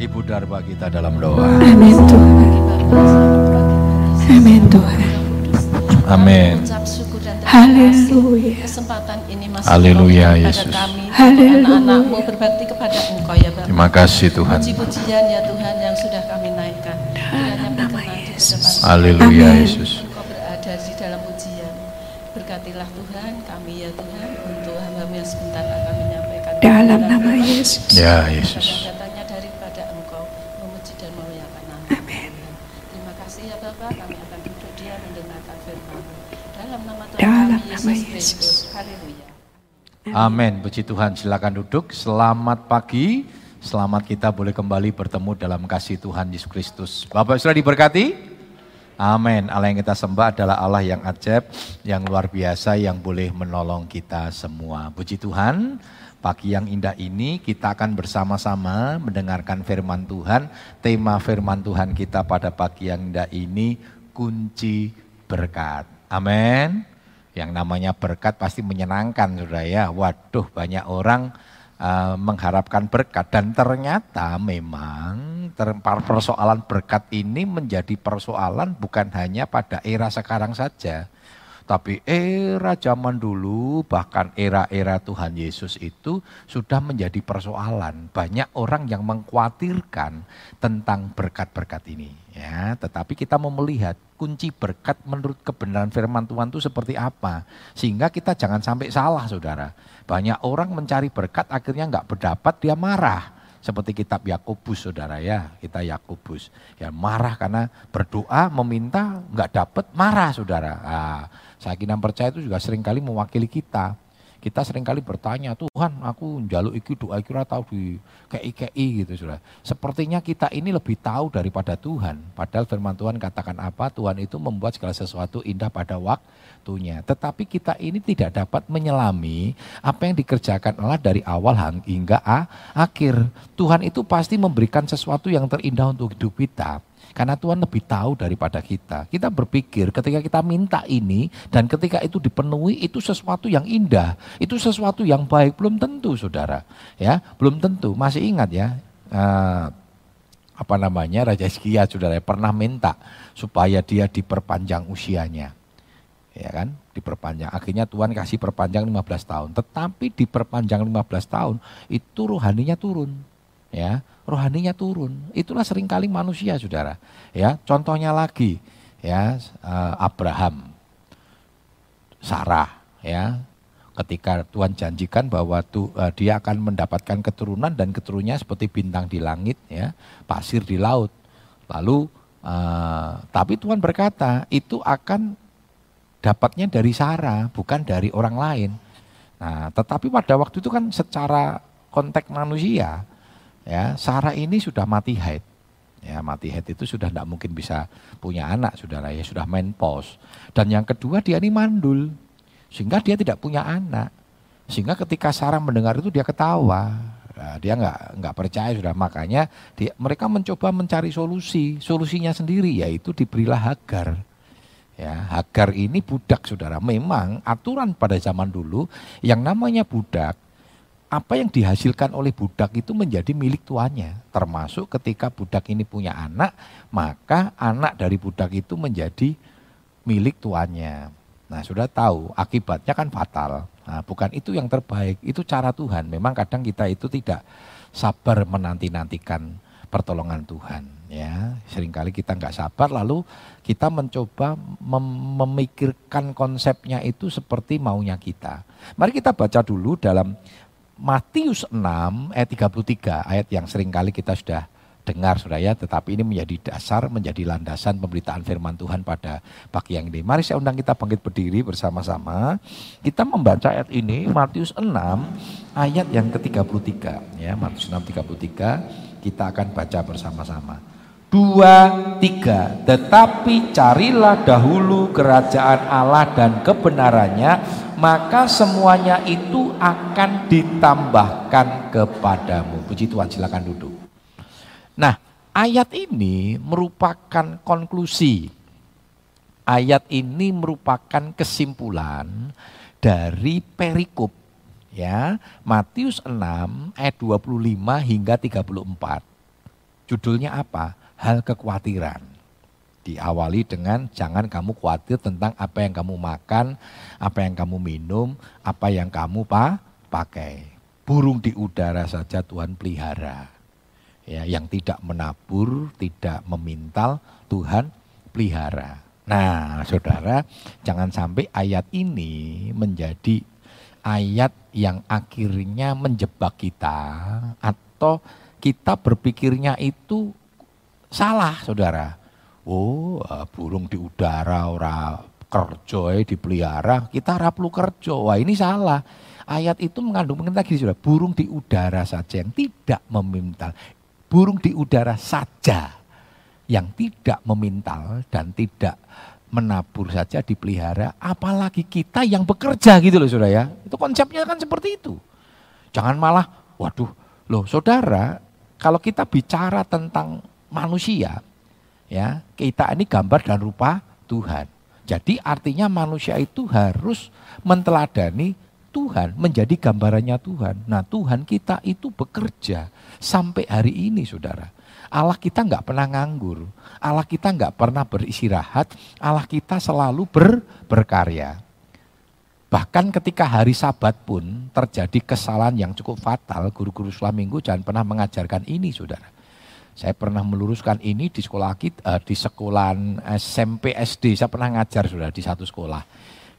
Ibu Darba kita dalam doa. Amin Tuhan. Amin Tuhan. Amin. Haleluya. kesempatan ini masih Haleluya, Yesus. kami Haleluya. anak-anakmu berbakti kepada Engkau ya Bapak. Terima kasih Tuhan. Puji-pujian ya Tuhan yang sudah kami naikkan. Berkenan di hadapan Haleluya. Yesus. Engkau berada di dalam pujian. Berkatilah Tuhan kami ya Tuhan untuk hamba-Mu yang sebentar akan menyampaikan. Dalam nama. Yesus. Ya Yesus. datangnya daripada Engkau memuji dan memuliakan nama. Amin. Terima kasih ya Bapak, kami akan duduk diam mendengarkan firman Dalam nama Tuhan Dalam kami nama Yesus. Amin. Puji Tuhan. Silakan duduk. Selamat pagi. Selamat kita boleh kembali bertemu dalam kasih Tuhan Yesus Kristus. Bapak sudah diberkati? Amin. Allah yang kita sembah adalah Allah yang ajaib, yang luar biasa, yang boleh menolong kita semua. Puji Tuhan. Pagi yang indah ini kita akan bersama-sama mendengarkan firman Tuhan. Tema firman Tuhan kita pada pagi yang indah ini kunci berkat. Amin. Yang namanya berkat pasti menyenangkan saudara ya. Waduh banyak orang uh, mengharapkan berkat dan ternyata memang persoalan berkat ini menjadi persoalan bukan hanya pada era sekarang saja. Tapi era zaman dulu bahkan era-era Tuhan Yesus itu sudah menjadi persoalan. Banyak orang yang mengkhawatirkan tentang berkat-berkat ini. Ya, tetapi kita mau melihat kunci berkat menurut kebenaran firman Tuhan itu seperti apa. Sehingga kita jangan sampai salah saudara. Banyak orang mencari berkat akhirnya nggak berdapat dia marah seperti kitab Yakobus saudara ya kita Yakobus ya marah karena berdoa meminta nggak dapat marah saudara nah, saya kira percaya itu juga sering kali mewakili kita. Kita sering kali bertanya Tuhan aku jaluk iki doa iki tahu di kei gitu saudara sepertinya kita ini lebih tahu daripada Tuhan. Padahal firman Tuhan katakan apa? Tuhan itu membuat segala sesuatu indah pada waktunya. Tetapi kita ini tidak dapat menyelami apa yang dikerjakan Allah dari awal hingga akhir. Tuhan itu pasti memberikan sesuatu yang terindah untuk hidup kita karena Tuhan lebih tahu daripada kita. Kita berpikir ketika kita minta ini dan ketika itu dipenuhi itu sesuatu yang indah, itu sesuatu yang baik. Belum tentu saudara, ya belum tentu. Masih ingat ya, eh, apa namanya Raja Hizkia saudara pernah minta supaya dia diperpanjang usianya. Ya kan, diperpanjang. Akhirnya Tuhan kasih perpanjang 15 tahun. Tetapi diperpanjang 15 tahun itu rohaninya turun. Ya, rohaninya turun. Itulah sering kali manusia, Saudara. Ya, contohnya lagi ya eh, Abraham, Sarah, ya. Ketika Tuhan janjikan bahwa tu, eh, dia akan mendapatkan keturunan dan keturunannya seperti bintang di langit, ya, pasir di laut. Lalu, eh, tapi Tuhan berkata itu akan dapatnya dari Sarah, bukan dari orang lain. Nah, tetapi pada waktu itu kan secara konteks manusia, ya Sarah ini sudah mati haid. Ya, mati haid itu sudah tidak mungkin bisa punya anak, saudara ya sudah menopause. Dan yang kedua dia ini mandul, sehingga dia tidak punya anak. Sehingga ketika Sarah mendengar itu dia ketawa. Nah, dia nggak nggak percaya sudah makanya dia, mereka mencoba mencari solusi, solusinya sendiri yaitu diberilah Hagar. Ya, Hagar ini budak saudara. Memang aturan pada zaman dulu yang namanya budak, apa yang dihasilkan oleh budak itu menjadi milik tuannya. Termasuk ketika budak ini punya anak, maka anak dari budak itu menjadi milik tuannya. Nah sudah tahu akibatnya kan fatal. Nah, bukan itu yang terbaik, itu cara Tuhan. Memang kadang kita itu tidak sabar menanti-nantikan pertolongan Tuhan. Ya, sering kali kita nggak sabar, lalu kita mencoba mem- memikirkan konsepnya itu seperti maunya kita. Mari kita baca dulu dalam Matius 6 ayat 33, ayat yang sering kali kita sudah dengar saudara ya, tetapi ini menjadi dasar, menjadi landasan pemberitaan firman Tuhan pada pagi yang ini. Mari saya undang kita bangkit berdiri bersama-sama. Kita membaca ayat ini, Matius 6 ayat yang ke-33. Ya, Matius 6, 33, kita akan baca bersama-sama. Dua, tiga, tetapi carilah dahulu kerajaan Allah dan kebenarannya, maka semuanya itu akan ditambahkan kepadamu. Puji Tuhan, silakan duduk. Nah, ayat ini merupakan konklusi. Ayat ini merupakan kesimpulan dari perikop ya, Matius 6 ayat 25 hingga 34. Judulnya apa? Hal kekhawatiran. Diawali dengan jangan kamu khawatir tentang apa yang kamu makan, apa yang kamu minum, apa yang kamu pa pakai. Burung di udara saja Tuhan pelihara. Ya, yang tidak menabur, tidak memintal, Tuhan pelihara. Nah, saudara, jangan sampai ayat ini menjadi ayat yang akhirnya menjebak kita atau kita berpikirnya itu salah, saudara. Oh, eh, burung di udara, ora kerja dipelihara, kita ora perlu kerja. Wah, ini salah. Ayat itu mengandung pengertian gini, saudara. Burung di udara saja yang tidak memintal. Burung di udara saja yang tidak memintal dan tidak menabur saja dipelihara, apalagi kita yang bekerja gitu loh saudara ya. Itu konsepnya kan seperti itu. Jangan malah, waduh, loh saudara, kalau kita bicara tentang manusia, ya kita ini gambar dan rupa Tuhan. Jadi artinya manusia itu harus menteladani Tuhan, menjadi gambarannya Tuhan. Nah Tuhan kita itu bekerja sampai hari ini saudara. Allah kita nggak pernah nganggur. Allah kita nggak pernah beristirahat. Allah kita selalu ber, berkarya. Bahkan ketika hari sabat pun terjadi kesalahan yang cukup fatal, guru-guru sekolah minggu jangan pernah mengajarkan ini saudara. Saya pernah meluruskan ini di sekolah kita, eh, di sekolah SMP SD, saya pernah ngajar sudah di satu sekolah.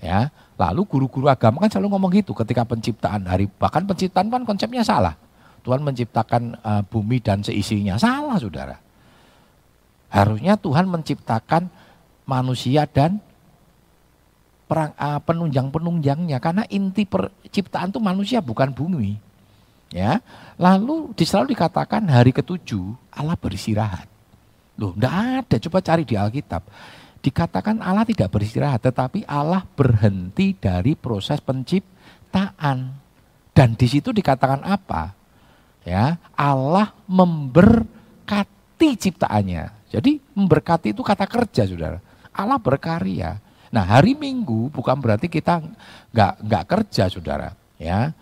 Ya, lalu guru-guru agama kan selalu ngomong gitu ketika penciptaan hari, bahkan penciptaan kan konsepnya salah. Tuhan menciptakan uh, bumi dan seisinya. Salah saudara. Harusnya Tuhan menciptakan manusia dan perang, uh, penunjang-penunjangnya. Karena inti perciptaan itu manusia bukan bumi. Ya, lalu selalu dikatakan hari ketujuh Allah beristirahat. Loh, enggak ada. Coba cari di Alkitab. Dikatakan Allah tidak beristirahat, tetapi Allah berhenti dari proses penciptaan. Dan di situ dikatakan apa? ya Allah memberkati ciptaannya. Jadi memberkati itu kata kerja, saudara. Allah berkarya. Nah hari Minggu bukan berarti kita nggak nggak kerja, saudara. Ya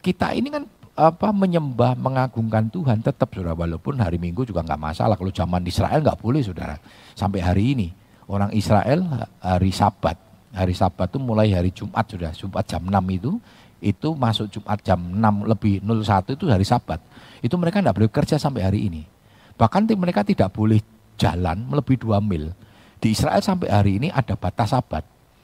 kita ini kan apa menyembah mengagungkan Tuhan tetap saudara walaupun hari Minggu juga nggak masalah kalau zaman Israel nggak boleh saudara sampai hari ini orang Israel hari Sabat hari Sabat itu mulai hari Jumat sudah Jumat jam 6 itu itu masuk Jumat jam 6 lebih 01 itu hari Sabat. Itu mereka tidak boleh kerja sampai hari ini. Bahkan mereka tidak boleh jalan lebih 2 mil. Di Israel sampai hari ini ada batas Sabat.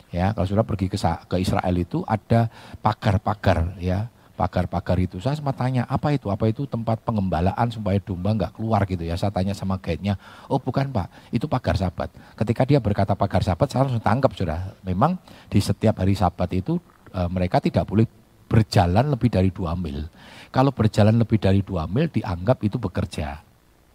Ya, kalau sudah pergi ke, ke Israel itu ada pagar-pagar ya, pagar-pagar itu. Saya sempat tanya, apa itu? Apa itu tempat pengembalaan supaya domba nggak keluar gitu ya. Saya tanya sama guide-nya, oh bukan pak, itu pagar sabat. Ketika dia berkata pagar sabat, saya langsung tangkap sudah. Memang di setiap hari sabat itu e, mereka tidak boleh berjalan lebih dari dua mil. Kalau berjalan lebih dari dua mil dianggap itu bekerja.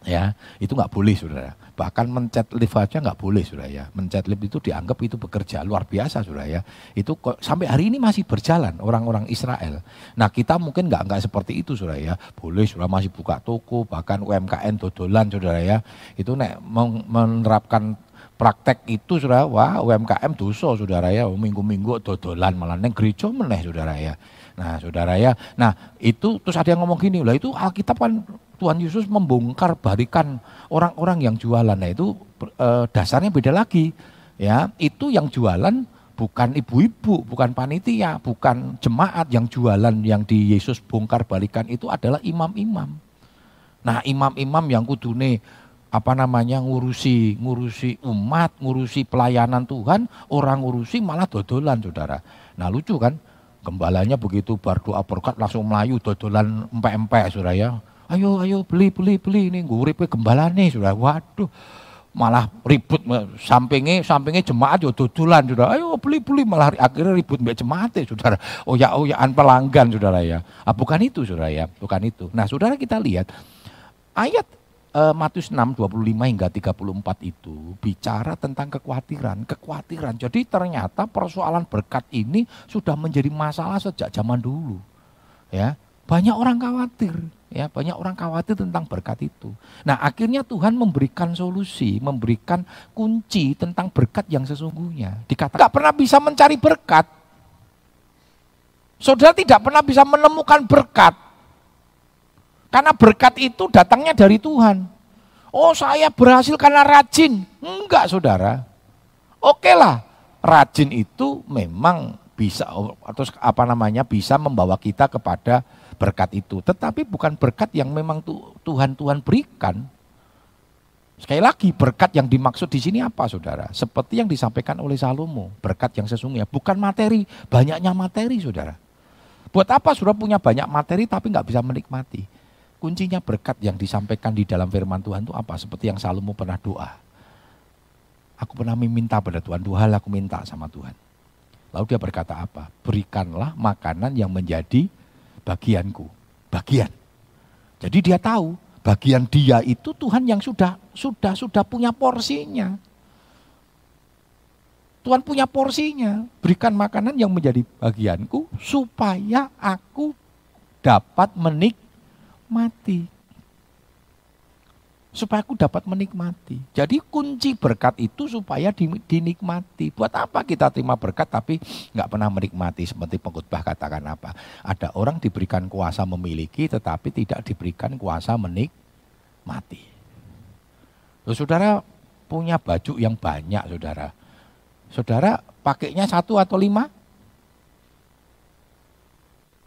Ya, itu nggak boleh saudara. Bahkan mencet lift aja nggak boleh saudara ya. Mencet lift itu dianggap itu bekerja luar biasa saudara ya. Itu kok, sampai hari ini masih berjalan orang-orang Israel. Nah kita mungkin nggak nggak seperti itu saudara ya. Boleh saudara masih buka toko bahkan UMKM dodolan saudara ya. Itu nek menerapkan praktek itu saudara, wah UMKM dosa saudara ya, minggu-minggu dodolan malah neng gereja meneh saudara ya. Nah saudara ya, nah itu terus ada yang ngomong gini, lah itu Alkitab kan Tuhan Yesus membongkar barikan orang-orang yang jualan. Nah itu e, dasarnya beda lagi. Ya, itu yang jualan bukan ibu-ibu, bukan panitia, bukan jemaat yang jualan yang di Yesus bongkar balikan itu adalah imam-imam. Nah, imam-imam yang kudune apa namanya ngurusi ngurusi umat, ngurusi pelayanan Tuhan, orang ngurusi malah dodolan, Saudara. Nah, lucu kan? Gembalanya begitu bar doa berkat langsung melayu dodolan empek-empek sudah ya. Ayo ayo beli beli beli ini gue gembala nih sudah. Waduh malah ribut sampingnya sampingnya jemaat yo dodolan sudah. Ayo beli beli malah akhirnya ribut mbak jemaat saudara. Oh ya oh ya an pelanggan saudara ya. Ah, bukan itu saudara ya, bukan itu. Nah saudara kita lihat ayat uh, Matius 6, 25 hingga 34 itu bicara tentang kekhawatiran, kekhawatiran. Jadi ternyata persoalan berkat ini sudah menjadi masalah sejak zaman dulu. Ya, banyak orang khawatir, ya, banyak orang khawatir tentang berkat itu. Nah, akhirnya Tuhan memberikan solusi, memberikan kunci tentang berkat yang sesungguhnya. Dikatakan nggak pernah bisa mencari berkat. Saudara tidak pernah bisa menemukan berkat karena berkat itu datangnya dari Tuhan. Oh saya berhasil karena rajin. Enggak saudara. Oke lah, rajin itu memang bisa atau apa namanya bisa membawa kita kepada berkat itu. Tetapi bukan berkat yang memang Tuhan Tuhan berikan. Sekali lagi berkat yang dimaksud di sini apa saudara? Seperti yang disampaikan oleh Salomo, berkat yang sesungguhnya bukan materi, banyaknya materi saudara. Buat apa saudara punya banyak materi tapi nggak bisa menikmati? Kuncinya berkat yang disampaikan di dalam firman Tuhan itu apa? Seperti yang Salomo pernah doa. Aku pernah meminta pada Tuhan, dua hal aku minta sama Tuhan. Lalu dia berkata apa? Berikanlah makanan yang menjadi bagianku. Bagian. Jadi dia tahu bagian dia itu Tuhan yang sudah sudah sudah punya porsinya. Tuhan punya porsinya. Berikan makanan yang menjadi bagianku supaya aku dapat menik mati. Supaya aku dapat menikmati. Jadi kunci berkat itu supaya dinikmati. Buat apa kita terima berkat tapi nggak pernah menikmati. Seperti pengkhotbah katakan apa. Ada orang diberikan kuasa memiliki tetapi tidak diberikan kuasa menikmati. Loh, saudara punya baju yang banyak saudara. Saudara pakainya satu atau lima?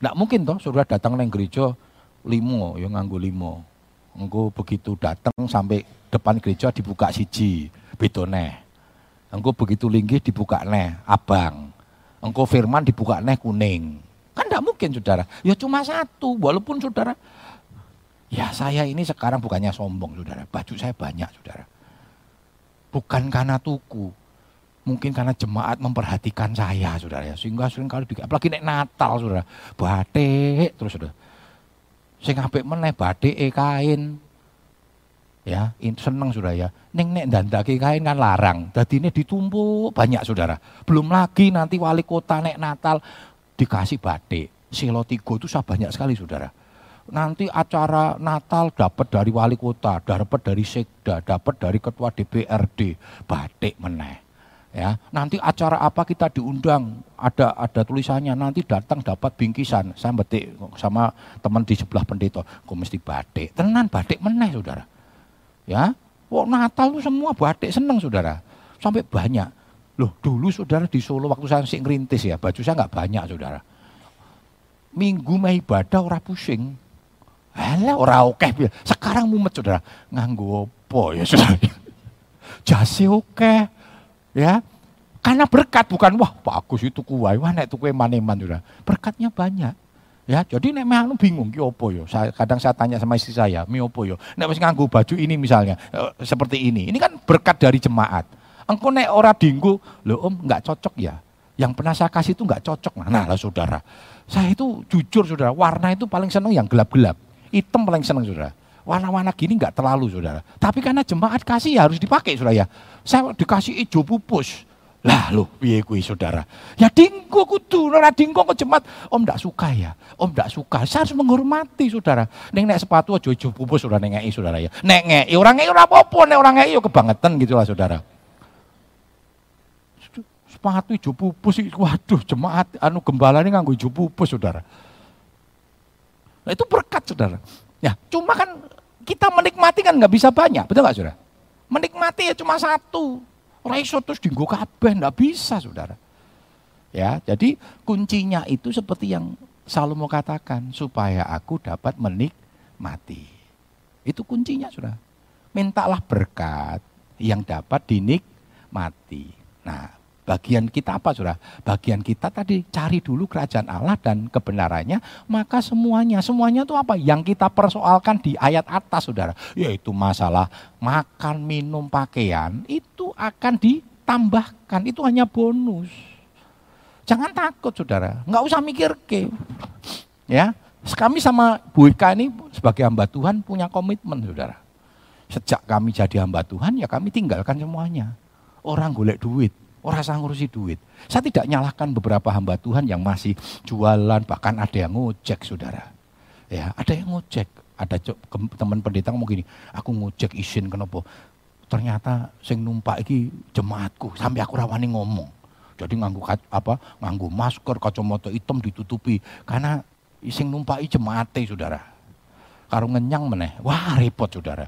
Nggak mungkin toh saudara datang ke gereja limo, yang nganggo limo. Engko begitu datang sampai depan gereja dibuka siji, betone. Engko begitu linggih dibuka neh, abang. Engko firman dibuka neh kuning. Kan tidak mungkin saudara. Ya cuma satu, walaupun saudara. Ya saya ini sekarang bukannya sombong saudara. Baju saya banyak saudara. Bukan karena tuku. Mungkin karena jemaat memperhatikan saya saudara. Sehingga sering kali, apalagi naik Natal saudara. Batik terus saudara Sing apik meneh e kain. Ya, seneng sudah ya. Ning nek dandake kain kan larang. Dadi ini ditumpuk banyak saudara. Belum lagi nanti wali kota nek Natal dikasih batik. Silo tigo itu banyak sekali saudara. Nanti acara Natal dapat dari wali kota, dapat dari sekda, dapat dari ketua DPRD, batik meneh ya nanti acara apa kita diundang ada ada tulisannya nanti datang dapat bingkisan. Saya betik sama teman di sebelah pendeta kok mesti batik? Tenan batik meneh saudara. Ya Wah, Natal tuh semua batik seneng saudara. Sampai banyak. Loh dulu saudara di Solo waktu saya sih ngerintis ya baju saya nggak banyak saudara. Minggu meh ibadah ora pusing. Alah ora oke sekarang mumet saudara. Nganggo apa ya saudara? Jase oke Ya, karena berkat bukan wah bagus itu kuai, wah nek tuku eman-eman sudah. Berkatnya banyak. Ya, jadi nek anu bingung ki opo yo. Saya, kadang saya tanya sama istri saya, mi opo yo. Nek wis nganggo baju ini misalnya, e, seperti ini. Ini kan berkat dari jemaat. Engkau nek ora dinggo, lo om nggak cocok ya. Yang pernah saya kasih itu nggak cocok. Nah, nah lah saudara. Saya itu jujur saudara, warna itu paling seneng yang gelap-gelap. Hitam paling seneng saudara warna-warna gini nggak terlalu saudara. Tapi karena jemaat kasih ya harus dipakai saudara ya. Saya dikasih hijau pupus. Lah lu piye kuwi saudara? Ya dingko kudu, ora dingko ke jemaat. Om ndak suka ya. Om ndak suka. Saya harus menghormati saudara. Ning nek sepatu aja hijau pupus ora saudara ya. Nek ngeki ora ngeki ora apa-apa, nek ora ngeki yo kebangetan gitu lah saudara. Sepatu hijau pupus, waduh jemaat anu gembala ini nganggo hijau pupus saudara. Nah, itu berkat saudara. Ya, cuma kan kita menikmati kan nggak bisa banyak, betul nggak saudara? Menikmati ya cuma satu. Raiso terus dinggo kabeh, nggak bisa saudara. Ya, jadi kuncinya itu seperti yang Salomo katakan, supaya aku dapat menikmati. Itu kuncinya saudara. Mintalah berkat yang dapat dinikmati. Nah, Bagian kita apa saudara? Bagian kita tadi cari dulu kerajaan Allah dan kebenarannya, maka semuanya, semuanya itu apa? Yang kita persoalkan di ayat atas saudara, yaitu masalah makan, minum, pakaian, itu akan ditambahkan, itu hanya bonus. Jangan takut saudara, nggak usah mikir ke. Ya, kami sama Bu Ika ini sebagai hamba Tuhan punya komitmen saudara. Sejak kami jadi hamba Tuhan ya kami tinggalkan semuanya. Orang golek duit, Orang rasa ngurusi duit. Saya tidak nyalahkan beberapa hamba Tuhan yang masih jualan, bahkan ada yang ngojek, saudara. Ya, ada yang ngojek. Ada teman pendeta ngomong gini, aku ngojek izin kenapa? Ternyata sing numpak iki jemaatku, sampai aku rawani ngomong. Jadi nganggu apa? Nganggu masker, kacamata hitam ditutupi karena sing numpak jemaate, saudara. Karo ngenyang meneh. Wah, repot, saudara.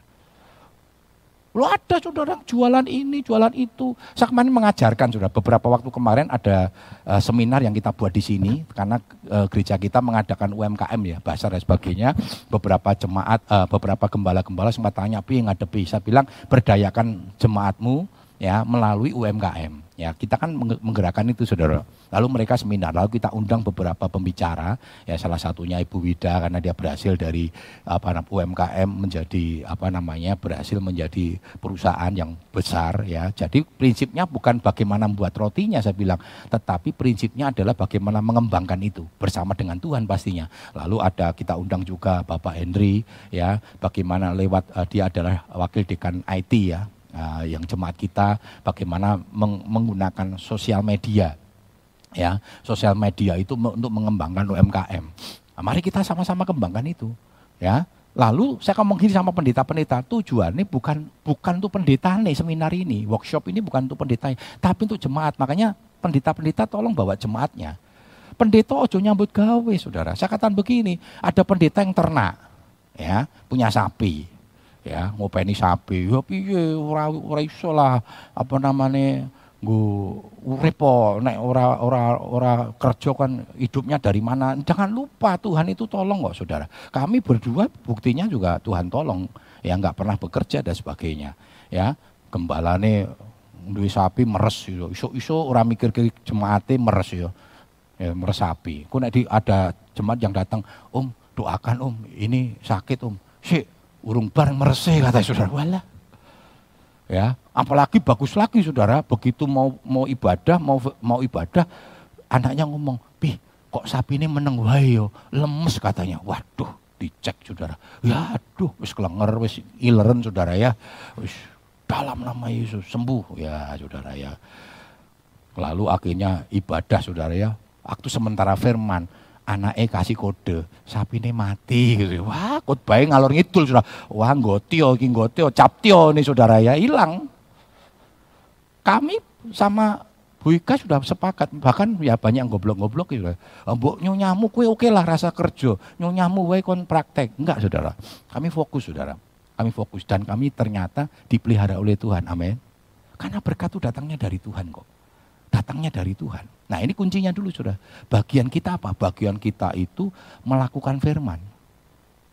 Lo ada saudara jualan ini, jualan itu. Saya kemarin mengajarkan saudara, beberapa waktu kemarin ada uh, seminar yang kita buat di sini, karena uh, gereja kita mengadakan UMKM ya, bahasa dan sebagainya. Beberapa jemaat, uh, beberapa gembala-gembala sempat tanya, pi ngadepi. Saya bilang, berdayakan jemaatmu ya melalui UMKM. Ya, kita kan menggerakkan itu Saudara. Lalu mereka seminar, lalu kita undang beberapa pembicara, ya salah satunya Ibu Wida karena dia berhasil dari apa UMKM menjadi apa namanya berhasil menjadi perusahaan yang besar ya. Jadi prinsipnya bukan bagaimana membuat rotinya saya bilang, tetapi prinsipnya adalah bagaimana mengembangkan itu bersama dengan Tuhan pastinya. Lalu ada kita undang juga Bapak Henry ya, bagaimana lewat uh, dia adalah wakil dekan IT ya, uh, yang jemaat kita bagaimana meng menggunakan sosial media ya. Sosial media itu untuk mengembangkan UMKM nah, mari kita sama-sama kembangkan itu ya. Lalu saya ngomong gini sama pendeta-pendeta tujuannya bukan bukan untuk pendeta nih seminar ini workshop ini bukan untuk pendeta tapi untuk jemaat. Makanya pendeta-pendeta tolong bawa jemaatnya. Pendeta ojo nyambut gawe saudara. Saya katakan begini ada pendeta yang ternak ya punya sapi ya ngopeni sapi. Ya piye? Ora ora iso lah. Apa namanya nggo urip nek ora ora ora kerja kan hidupnya dari mana? Jangan lupa Tuhan itu tolong kok saudara. Kami berdua buktinya juga Tuhan tolong. Ya nggak pernah bekerja dan sebagainya. Ya gembalane duwe sapi meres yo iso-iso ora mikir ke jemaate meres yo ya meres sapi. Ku nek ada jemaat yang datang om doakan om ini sakit om. Sih urung bareng mereseh kata saudara. Walah. Ya, apalagi bagus lagi saudara, begitu mau mau ibadah, mau mau ibadah, anaknya ngomong, "Pi, kok sapi ini meneng wae yo, lemes katanya." Waduh, dicek saudara. Ya aduh, wis kelenger, wis ileren saudara ya. Wis dalam nama Yesus sembuh ya saudara ya. Lalu akhirnya ibadah saudara ya. Waktu sementara firman, anaknya kasih kode, sapi ini mati gitu. Wah, baik ngalor ngidul sudah. Wah, gotio, king gotio, captio nih saudara ya hilang. Kami sama Bu Ika sudah sepakat, bahkan ya banyak goblok-goblok gitu. Mbok nyonyamu kue oke lah rasa kerja, nyonyamu wae kon praktek. Enggak saudara, kami fokus saudara. Kami fokus dan kami ternyata dipelihara oleh Tuhan, amin. Karena berkat itu datangnya dari Tuhan kok datangnya dari Tuhan. Nah ini kuncinya dulu sudah. Bagian kita apa? Bagian kita itu melakukan firman.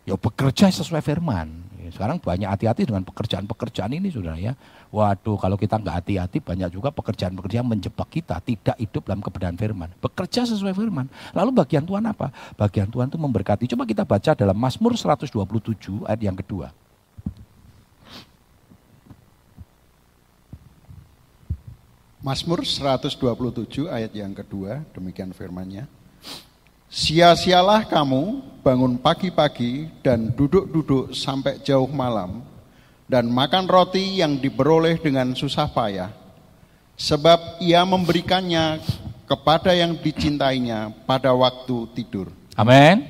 Ya bekerja sesuai firman. Ya, sekarang banyak hati-hati dengan pekerjaan-pekerjaan ini sudah ya. Waduh kalau kita nggak hati-hati banyak juga pekerjaan-pekerjaan menjebak kita. Tidak hidup dalam kebenaran firman. Bekerja sesuai firman. Lalu bagian Tuhan apa? Bagian Tuhan itu memberkati. Coba kita baca dalam Mazmur 127 ayat yang kedua. Mazmur 127 ayat yang kedua, demikian firmannya. Sia-sialah kamu bangun pagi-pagi dan duduk-duduk sampai jauh malam dan makan roti yang diperoleh dengan susah payah. Sebab ia memberikannya kepada yang dicintainya pada waktu tidur. Amin.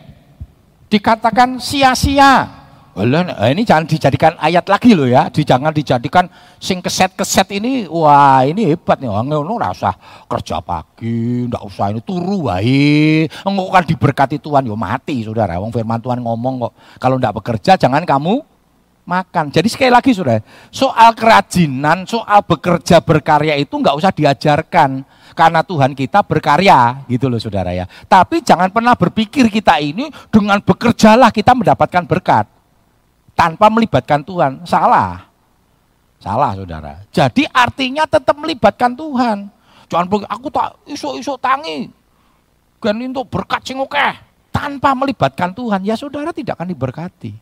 Dikatakan sia-sia Nah, ini jangan dijadikan ayat lagi loh ya, jangan dijadikan sing keset-keset ini, wah ini hebat nih, ngono rasa kerja pagi, ndak usah ini turu wae, engko kan diberkati Tuhan yo mati saudara, wong firman Tuhan ngomong kok, kalau ndak bekerja jangan kamu makan. Jadi sekali lagi saudara, soal kerajinan, soal bekerja berkarya itu nggak usah diajarkan, karena Tuhan kita berkarya gitu loh saudara ya. Tapi jangan pernah berpikir kita ini dengan bekerjalah kita mendapatkan berkat tanpa melibatkan Tuhan. Salah. Salah saudara. Jadi artinya tetap melibatkan Tuhan. Jangan pergi, aku tak isu-isu tangi. Dan untuk berkat sing. Tanpa melibatkan Tuhan, ya saudara tidak akan diberkati.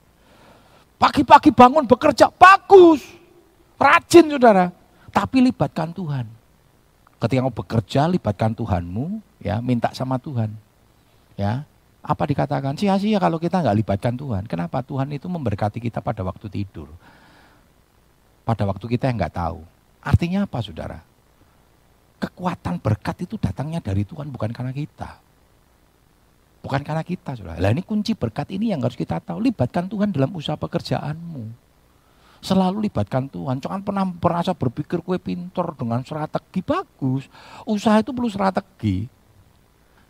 Pagi-pagi bangun bekerja, bagus. Rajin saudara. Tapi libatkan Tuhan. Ketika kamu bekerja, libatkan Tuhanmu, ya minta sama Tuhan. Ya, apa dikatakan? Sia-sia kalau kita nggak libatkan Tuhan. Kenapa? Tuhan itu memberkati kita pada waktu tidur. Pada waktu kita yang nggak tahu. Artinya apa saudara? Kekuatan berkat itu datangnya dari Tuhan bukan karena kita. Bukan karena kita saudara. Lah ini kunci berkat ini yang harus kita tahu. Libatkan Tuhan dalam usaha pekerjaanmu. Selalu libatkan Tuhan. Jangan pernah merasa berpikir kue pintor dengan strategi bagus. Usaha itu perlu strategi.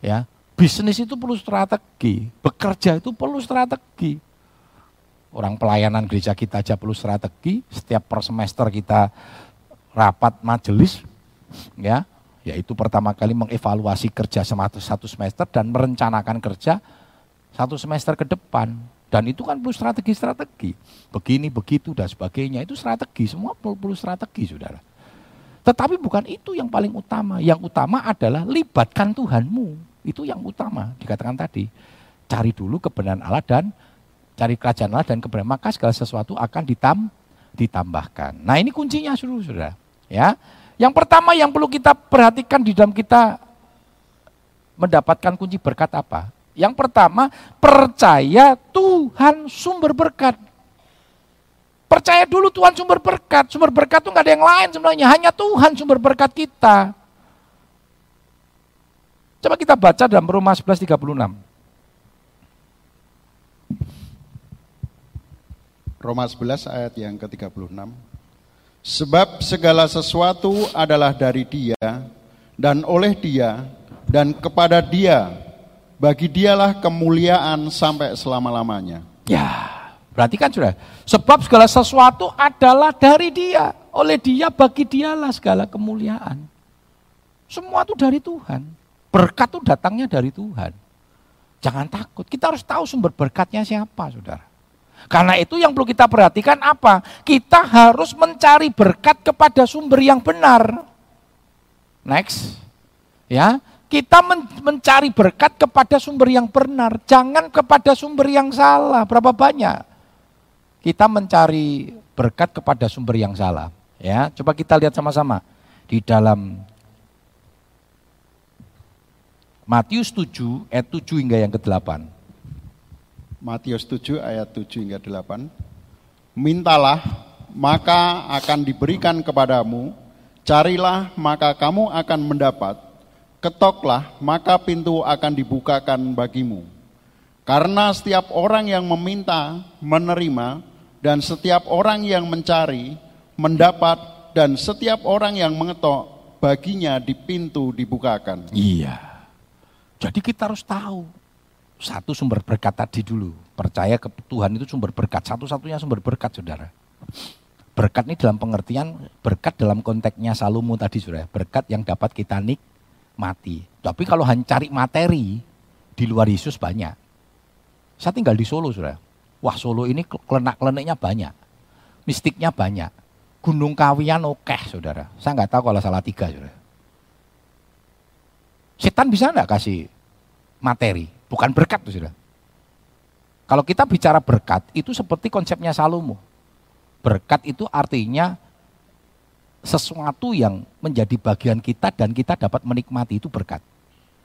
Ya, Bisnis itu perlu strategi, bekerja itu perlu strategi. Orang pelayanan gereja kita aja perlu strategi, setiap per semester kita rapat majelis, ya, yaitu pertama kali mengevaluasi kerja satu semester dan merencanakan kerja satu semester ke depan. Dan itu kan perlu strategi-strategi. Begini, begitu, dan sebagainya. Itu strategi, semua perlu strategi, saudara. Tetapi bukan itu yang paling utama. Yang utama adalah libatkan Tuhanmu. Itu yang utama, dikatakan tadi. Cari dulu kebenaran Allah dan cari kerajaan Allah dan kebenaran maka segala sesuatu akan ditam, ditambahkan. Nah ini kuncinya saudara. Ya, yang pertama yang perlu kita perhatikan di dalam kita mendapatkan kunci berkat apa? Yang pertama, percaya Tuhan sumber berkat. Percaya dulu Tuhan sumber berkat. Sumber berkat itu nggak ada yang lain sebenarnya, hanya Tuhan sumber berkat kita. Coba kita baca dalam Roma 11:36. Roma 11 ayat yang ke-36. Sebab segala sesuatu adalah dari dia dan oleh dia dan kepada dia. Bagi dialah kemuliaan sampai selama-lamanya. Ya, berarti kan sudah. Sebab segala sesuatu adalah dari dia. Oleh dia, bagi dialah segala kemuliaan. Semua itu dari Tuhan. Berkat itu datangnya dari Tuhan. Jangan takut, kita harus tahu sumber berkatnya siapa, saudara. Karena itu yang perlu kita perhatikan apa? Kita harus mencari berkat kepada sumber yang benar. Next. Ya, kita men mencari berkat kepada sumber yang benar, jangan kepada sumber yang salah. Berapa banyak kita mencari berkat kepada sumber yang salah? Ya, coba kita lihat sama-sama di dalam Matius 7 ayat 7 hingga yang ke-8. Matius 7 ayat 7 hingga 8. Mintalah, maka akan diberikan kepadamu. Carilah, maka kamu akan mendapat. Ketoklah, maka pintu akan dibukakan bagimu. Karena setiap orang yang meminta, menerima, dan setiap orang yang mencari, mendapat, dan setiap orang yang mengetok, baginya di pintu dibukakan. Iya. Jadi kita harus tahu satu sumber berkat tadi dulu. Percaya ke Tuhan itu sumber berkat. Satu-satunya sumber berkat, saudara. Berkat ini dalam pengertian, berkat dalam konteksnya Salomo tadi, saudara. Berkat yang dapat kita nikmati. Tapi kalau hanya cari materi, di luar Yesus banyak. Saya tinggal di Solo, saudara. Wah, Solo ini kelenak-keleneknya banyak. Mistiknya banyak. Gunung Kawian oke, saudara. Saya nggak tahu kalau salah tiga, saudara. Setan bisa nggak kasih materi? Bukan berkat tuh sudah. Kalau kita bicara berkat, itu seperti konsepnya Salomo. Berkat itu artinya sesuatu yang menjadi bagian kita dan kita dapat menikmati itu berkat.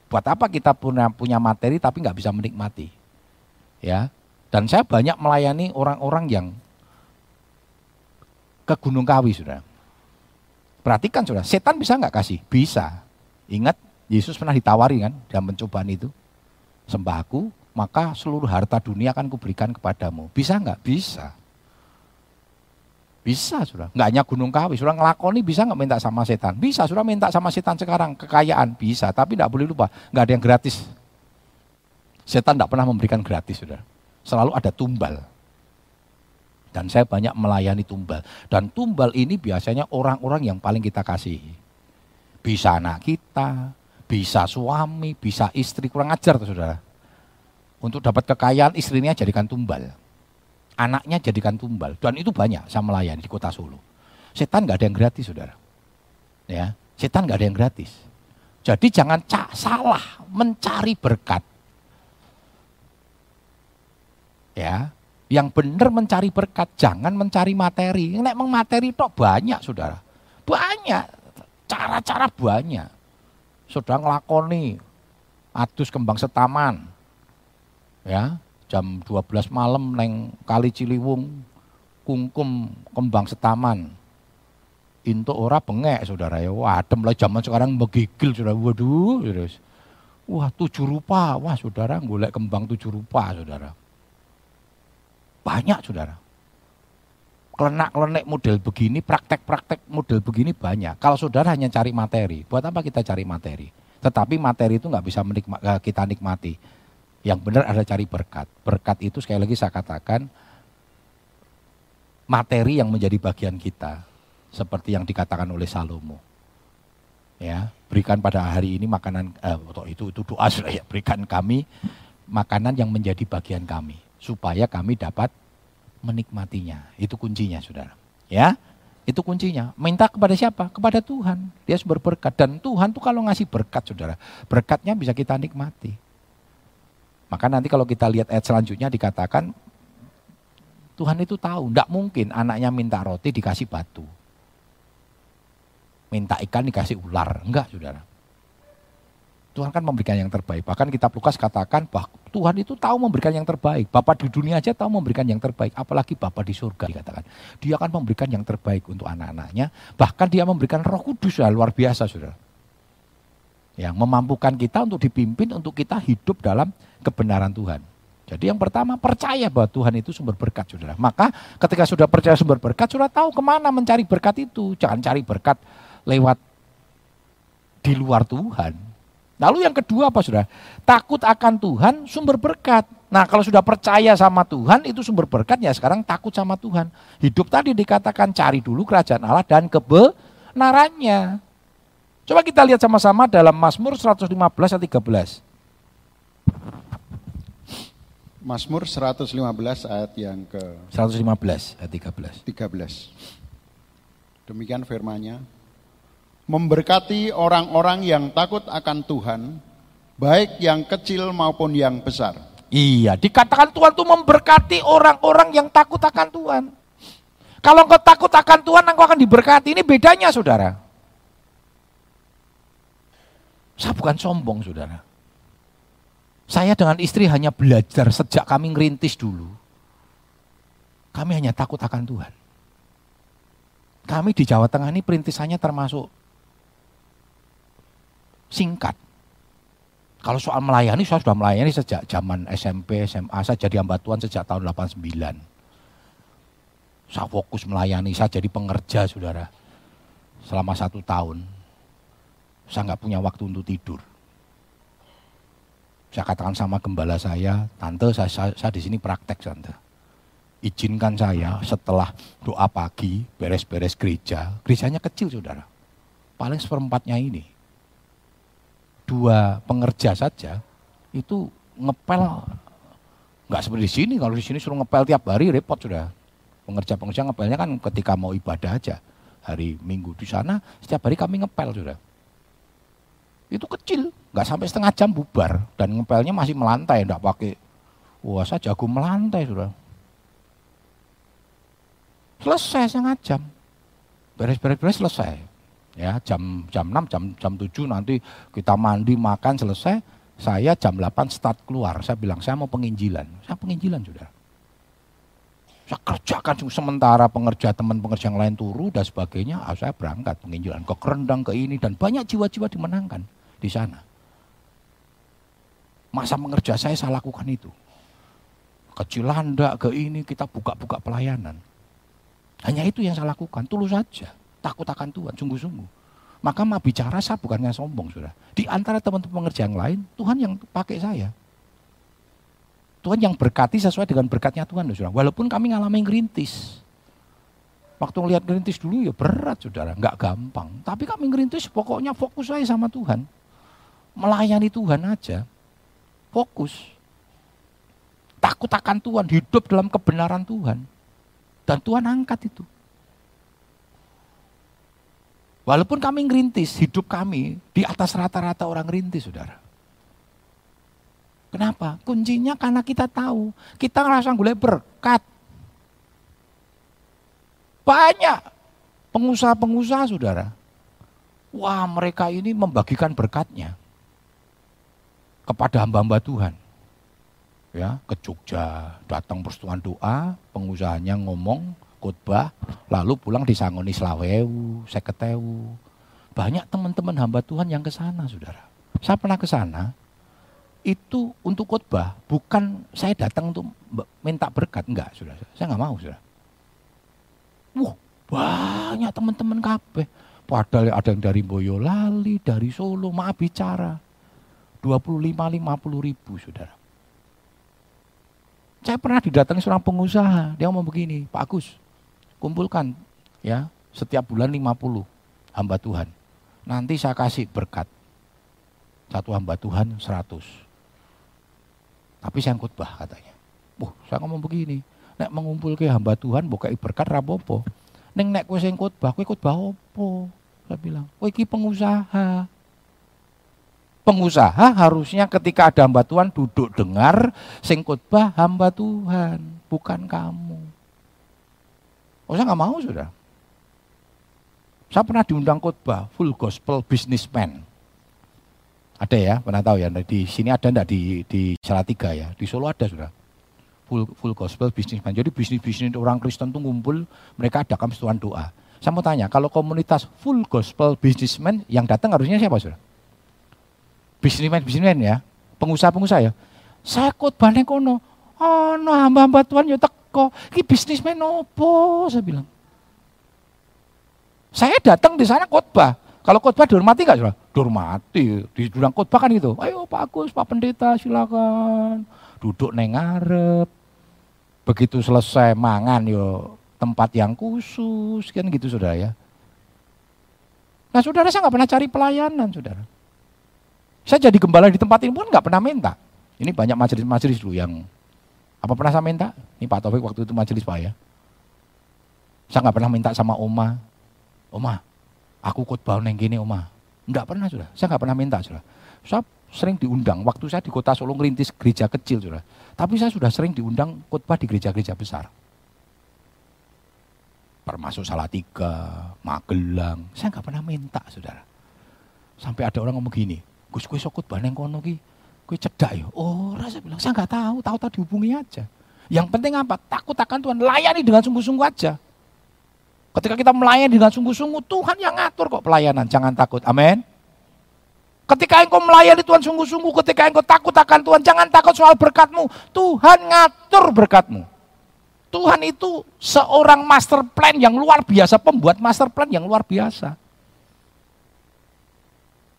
Buat apa kita punya punya materi tapi nggak bisa menikmati? Ya. Dan saya banyak melayani orang-orang yang ke Gunung Kawi sudah. Perhatikan sudah, setan bisa nggak kasih? Bisa. Ingat Yesus pernah ditawari kan dalam pencobaan itu sembahku, maka seluruh harta dunia akan kuberikan kepadamu. Bisa nggak? Bisa. Bisa sudah. Nggak hanya gunung kawi, sudah ngelakoni bisa nggak minta sama setan? Bisa, sudah minta sama setan sekarang. Kekayaan bisa, tapi nggak boleh lupa, nggak ada yang gratis. Setan nggak pernah memberikan gratis, sudah. Selalu ada tumbal. Dan saya banyak melayani tumbal. Dan tumbal ini biasanya orang-orang yang paling kita kasihi. Bisa anak kita, bisa suami, bisa istri, kurang ajar tuh saudara. Untuk dapat kekayaan istrinya jadikan tumbal. Anaknya jadikan tumbal. Dan itu banyak saya melayani di kota Solo. Setan nggak ada yang gratis saudara. Ya, setan nggak ada yang gratis. Jadi jangan cak salah mencari berkat. Ya, yang benar mencari berkat, jangan mencari materi. Nek materi tok banyak, Saudara. Banyak. Cara-cara banyak sudah ngelakoni adus kembang setaman. Ya, jam 12 malam neng Kali Ciliwung kungkum kembang setaman. Into ora bengek saudara ya. Wah, adem lah zaman sekarang begigil saudara. Waduh, terus. Wah, tujuh rupa. Wah, saudara golek kembang tujuh rupa, saudara. Banyak, saudara. Kelenak-kelenek model begini, praktek-praktek model begini banyak. Kalau saudara hanya cari materi, buat apa kita cari materi? Tetapi materi itu nggak bisa menikma, eh, kita nikmati. Yang benar ada cari berkat. Berkat itu sekali lagi saya katakan materi yang menjadi bagian kita. Seperti yang dikatakan oleh Salomo. Ya, berikan pada hari ini makanan eh, itu itu doa sudah ya, berikan kami makanan yang menjadi bagian kami supaya kami dapat menikmatinya. Itu kuncinya, Saudara. Ya. Itu kuncinya. Minta kepada siapa? Kepada Tuhan. Dia sumber berkat. Dan Tuhan tuh kalau ngasih berkat, saudara, berkatnya bisa kita nikmati. Maka nanti kalau kita lihat ayat selanjutnya dikatakan, Tuhan itu tahu, tidak mungkin anaknya minta roti dikasih batu. Minta ikan dikasih ular. Enggak, saudara. Tuhan kan memberikan yang terbaik. Bahkan kitab Lukas katakan bahwa Tuhan itu tahu memberikan yang terbaik. Bapak di dunia aja tahu memberikan yang terbaik. Apalagi Bapak di surga dikatakan. Dia akan memberikan yang terbaik untuk anak-anaknya. Bahkan dia memberikan roh kudus ya, luar biasa saudara. Yang memampukan kita untuk dipimpin, untuk kita hidup dalam kebenaran Tuhan. Jadi yang pertama percaya bahwa Tuhan itu sumber berkat saudara. Maka ketika sudah percaya sumber berkat, sudah tahu ke mana mencari berkat itu. Jangan cari berkat lewat di luar Tuhan Lalu yang kedua apa sudah? Takut akan Tuhan sumber berkat. Nah kalau sudah percaya sama Tuhan itu sumber berkat ya sekarang takut sama Tuhan. Hidup tadi dikatakan cari dulu kerajaan Allah dan kebenarannya. Coba kita lihat sama-sama dalam Mazmur 115 ayat 13. Mazmur 115 ayat yang ke 115 ayat 13. 13. Demikian firmanya memberkati orang-orang yang takut akan Tuhan, baik yang kecil maupun yang besar. Iya, dikatakan Tuhan itu memberkati orang-orang yang takut akan Tuhan. Kalau engkau takut akan Tuhan, engkau akan diberkati. Ini bedanya, saudara. Saya bukan sombong, saudara. Saya dengan istri hanya belajar sejak kami ngerintis dulu. Kami hanya takut akan Tuhan. Kami di Jawa Tengah ini perintisannya termasuk singkat. Kalau soal melayani, saya sudah melayani sejak zaman SMP, SMA, saya jadi hamba Tuhan sejak tahun 89. Saya fokus melayani, saya jadi pengerja saudara. Selama satu tahun. Saya nggak punya waktu untuk tidur. Saya katakan sama gembala saya, tante saya, saya, saya di sini praktek tante. Izinkan saya setelah doa pagi, beres-beres gereja. Gerejanya kecil saudara. Paling seperempatnya ini dua pengerja saja itu ngepel. Nggak seperti di sini kalau di sini suruh ngepel tiap hari repot sudah. Pengerja pengerja ngepelnya kan ketika mau ibadah aja hari minggu di sana setiap hari kami ngepel sudah. Itu kecil nggak sampai setengah jam bubar dan ngepelnya masih melantai enggak pakai wah saya jago melantai sudah. Selesai setengah jam. Beres-beres selesai ya jam jam 6 jam jam 7 nanti kita mandi makan selesai. Saya jam 8 start keluar. Saya bilang saya mau penginjilan. Saya penginjilan sudah saya kerjakan sementara pengerja teman pengerja yang lain turu dan sebagainya ah, saya berangkat. Penginjilan ke kerendang ke ini dan banyak jiwa-jiwa dimenangkan di sana. Masa mengerja saya saya lakukan itu. Kecil landa ke ini kita buka-buka pelayanan. Hanya itu yang saya lakukan tulus saja takut akan Tuhan, sungguh-sungguh. Maka mau bicara saya bukannya sombong, sudah. Di antara teman-teman pengerja yang lain, Tuhan yang pakai saya. Tuhan yang berkati sesuai dengan berkatnya Tuhan, saudara. Walaupun kami ngalamin ngerintis. Waktu ngelihat ngerintis dulu ya berat, saudara. Nggak gampang. Tapi kami ngerintis pokoknya fokus saya sama Tuhan. Melayani Tuhan aja. Fokus. Takut akan Tuhan, hidup dalam kebenaran Tuhan. Dan Tuhan angkat itu. Walaupun kami ngerintis, hidup kami di atas rata-rata orang ngerintis, saudara. Kenapa? Kuncinya karena kita tahu, kita ngerasa gue berkat. Banyak pengusaha-pengusaha, saudara. Wah, mereka ini membagikan berkatnya kepada hamba-hamba Tuhan. Ya, ke Jogja, datang persetujuan doa, pengusahanya ngomong, khotbah, lalu pulang disangoni selawewu, seketewu. Banyak teman-teman hamba Tuhan yang ke sana, saudara. Saya pernah ke sana, itu untuk khotbah, bukan saya datang untuk minta berkat, enggak, saudara. Saya enggak mau, saudara. Wah, banyak teman-teman kabeh. Padahal ada yang dari Boyolali, dari Solo, maaf bicara. 25-50 ribu, saudara. Saya pernah didatangi seorang pengusaha, dia ngomong begini, Pak Agus, kumpulkan ya setiap bulan 50 hamba Tuhan. Nanti saya kasih berkat. Satu hamba Tuhan 100. Tapi saya khotbah katanya. Wah, saya ngomong begini. Nek mengumpul ke hamba Tuhan buka berkat rapopo. Neng nek kue sing khotbah, kue khotbah opo? Saya bilang, kue ki pengusaha. Pengusaha harusnya ketika ada hamba Tuhan duduk dengar sing khotbah hamba Tuhan, bukan kamu. Oh saya nggak mau sudah. Saya pernah diundang khotbah full gospel businessman. Ada ya, pernah tahu ya. Di sini ada enggak di di Salatiga ya. Di Solo ada sudah. Full full gospel businessman. Jadi bisnis bisnis orang Kristen tuh ngumpul, mereka adakan setuan doa. Saya mau tanya, kalau komunitas full gospel businessman yang datang harusnya siapa sudah? Businessman, businessman ya, pengusaha-pengusaha ya. Saya khotbah kono. Oh, no hamba-hamba Tuhan ya teko. Ki bisnismen opo? Saya bilang. Saya datang di sana khotbah. Kalau khotbah dihormati nggak saudara? Dihormati. Di bilang khotbah kan gitu. Ayo Pak Agus, Pak Pendeta silakan. Duduk neng ngarep. Begitu selesai mangan yo tempat yang khusus kan gitu saudara ya. Nah saudara saya nggak pernah cari pelayanan saudara. Saya jadi gembala di tempat ini pun nggak pernah minta. Ini banyak majelis-majelis dulu yang apa pernah saya minta? Ini Pak Taufik waktu itu majelis Pak ya. Saya nggak pernah minta sama Oma, Oma, aku khotbah neng gini Oma. Enggak pernah sudah. Saya nggak pernah minta sudah. Saya sering diundang. Waktu saya di kota Solo ngerintis gereja kecil sudah. Tapi saya sudah sering diundang khotbah di gereja-gereja besar. Termasuk Salatiga, Magelang. Saya nggak pernah minta saudara. Sampai ada orang ngomong gini, Gus gue sokut baneng kono ki, gue cedak ya. Oh, rasa bilang saya nggak tahu, tahu tahu dihubungi aja. Yang penting apa? Takut akan Tuhan, layani dengan sungguh-sungguh aja. Ketika kita melayani dengan sungguh-sungguh, Tuhan yang ngatur kok pelayanan. Jangan takut. Amin. Ketika engkau melayani Tuhan sungguh-sungguh, ketika engkau takut akan Tuhan, jangan takut soal berkatmu. Tuhan ngatur berkatmu. Tuhan itu seorang master plan yang luar biasa, pembuat master plan yang luar biasa.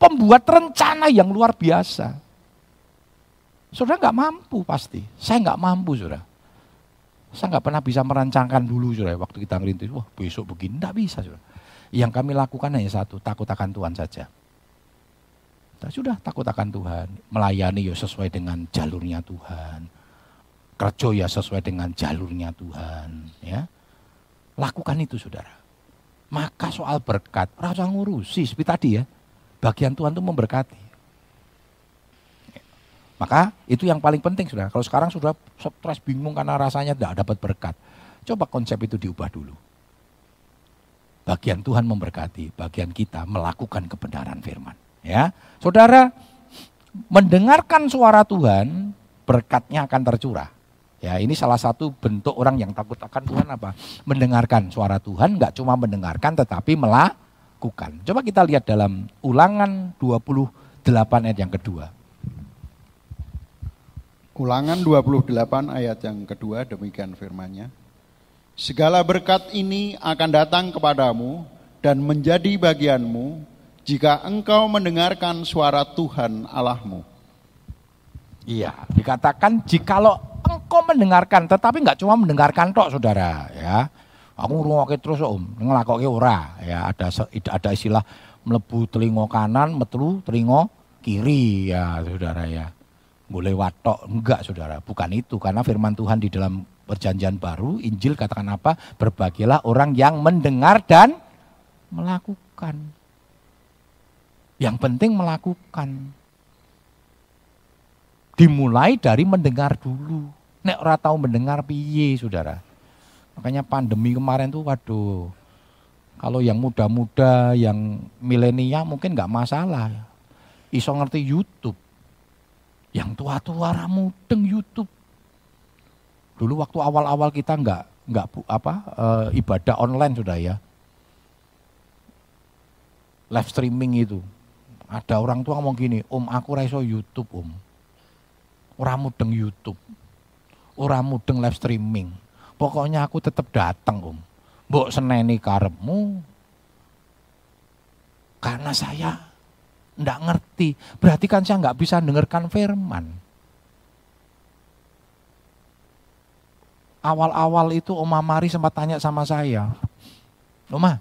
Pembuat rencana yang luar biasa. Saudara nggak mampu pasti. Saya nggak mampu, saudara. Saya nggak pernah bisa merancangkan dulu sudah waktu kita ngerintis, wah besok begini, nggak bisa sudah. Yang kami lakukan hanya satu, takut akan Tuhan saja. Nah, sudah takut akan Tuhan, melayani ya sesuai dengan jalurnya Tuhan. Kerja ya sesuai dengan jalurnya Tuhan, ya. Lakukan itu saudara. Maka soal berkat, rasa ngurusi seperti tadi ya. Bagian Tuhan itu memberkati. Maka itu yang paling penting sudah. Kalau sekarang sudah stres bingung karena rasanya tidak dapat berkat. Coba konsep itu diubah dulu. Bagian Tuhan memberkati, bagian kita melakukan kebenaran firman. Ya, saudara mendengarkan suara Tuhan, berkatnya akan tercurah. Ya, ini salah satu bentuk orang yang takut akan Tuhan apa? Mendengarkan suara Tuhan, nggak cuma mendengarkan tetapi melakukan. Coba kita lihat dalam ulangan 28 ayat yang kedua. Ulangan 28 ayat yang kedua demikian firmannya. Segala berkat ini akan datang kepadamu dan menjadi bagianmu jika engkau mendengarkan suara Tuhan Allahmu. Iya, dikatakan jikalau engkau mendengarkan, tetapi nggak cuma mendengarkan tok, saudara. Ya, aku ngrungokke terus om, ngelakoke ora. Ya, ada ada istilah melebu telingo kanan, metelu telingo kiri, ya, saudara ya boleh watok. Enggak saudara. Bukan itu. Karena firman Tuhan di dalam perjanjian baru Injil katakan apa? Berbagilah orang yang mendengar dan melakukan. Yang penting melakukan. Dimulai dari mendengar dulu. Nek ora tahu mendengar piye saudara? Makanya pandemi kemarin tuh waduh. Kalau yang muda-muda yang milenial mungkin nggak masalah. Iso ngerti YouTube yang tua-tua ramudeng YouTube. Dulu waktu awal-awal kita nggak nggak apa e, ibadah online sudah ya. Live streaming itu. Ada orang tua ngomong gini, "Om, aku raiso YouTube, Om." Orang mudeng YouTube. Orang mudeng live streaming. Pokoknya aku tetap datang, Om. Mbok seneni karepmu. Karena saya enggak ngerti. Berarti kan saya enggak bisa dengarkan firman. awal-awal itu Oma Mari sempat tanya sama saya, Oma,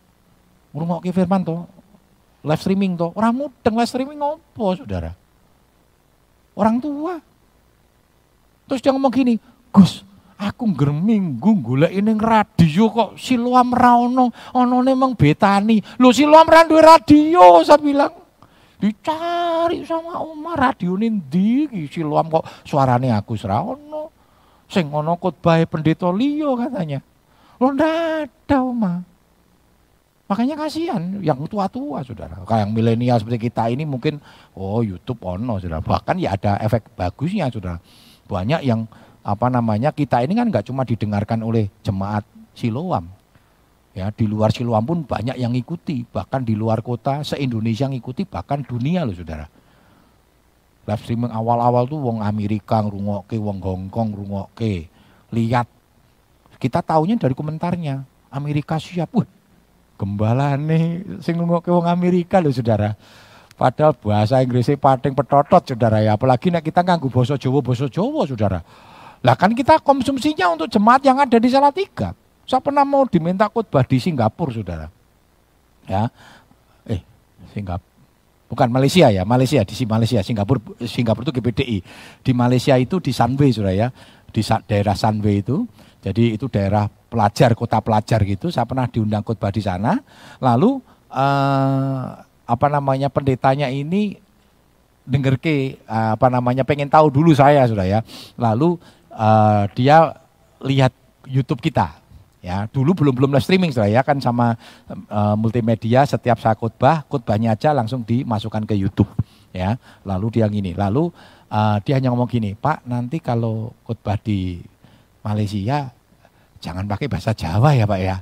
ngrungokke firman toh, live streaming toh, orang mudeng live streaming ngopo saudara? Orang tua. Terus dia ngomong gini, Gus, aku ngerminggu golek ini radio kok siluam ra ono, memang betani. Lu siluam ra radio, saya bilang. Dicari sama Oma radio nindi siluam kok suarane aku ra ono. Sing ono khotbah pendeta katanya. Lo ndak ada Oma. Makanya kasihan yang tua-tua saudara. Kayak yang milenial seperti kita ini mungkin oh YouTube ono saudara. Bahkan ya ada efek bagusnya saudara. Banyak yang apa namanya kita ini kan nggak cuma didengarkan oleh jemaat Siloam. Ya, di luar Siloam pun banyak yang ngikuti, bahkan di luar kota se-Indonesia ngikuti, bahkan dunia loh saudara. Live streaming awal-awal tuh wong Amerika ngrungokke, wong Hongkong ngrungokke. Lihat, kita taunya dari komentarnya, Amerika siap, wah gembalane sing ngrungokke wong Amerika loh saudara. Padahal bahasa Inggrisnya pating petotot saudara ya, apalagi nek kita nganggu bahasa Jawa, bahasa Jawa saudara. Lah kan kita konsumsinya untuk jemaat yang ada di Salatiga. Saya pernah mau diminta khotbah di Singapura, saudara. Ya, eh Singapura, bukan Malaysia ya, Malaysia di Malaysia, Singapura, Singapura itu GPDI. Di Malaysia itu di Sunway, saudara ya, di daerah Sunway itu. Jadi itu daerah pelajar, kota pelajar gitu. Saya pernah diundang khotbah di sana. Lalu eh, apa namanya pendetanya ini denger ke apa namanya pengen tahu dulu saya sudah ya. Lalu uh, dia lihat YouTube kita Ya, dulu belum belum live streaming saya ya kan sama uh, multimedia setiap saya khotbah, khotbahnya aja langsung dimasukkan ke YouTube ya. Lalu dia gini, lalu uh, dia hanya ngomong gini, "Pak, nanti kalau khotbah di Malaysia jangan pakai bahasa Jawa ya, Pak ya."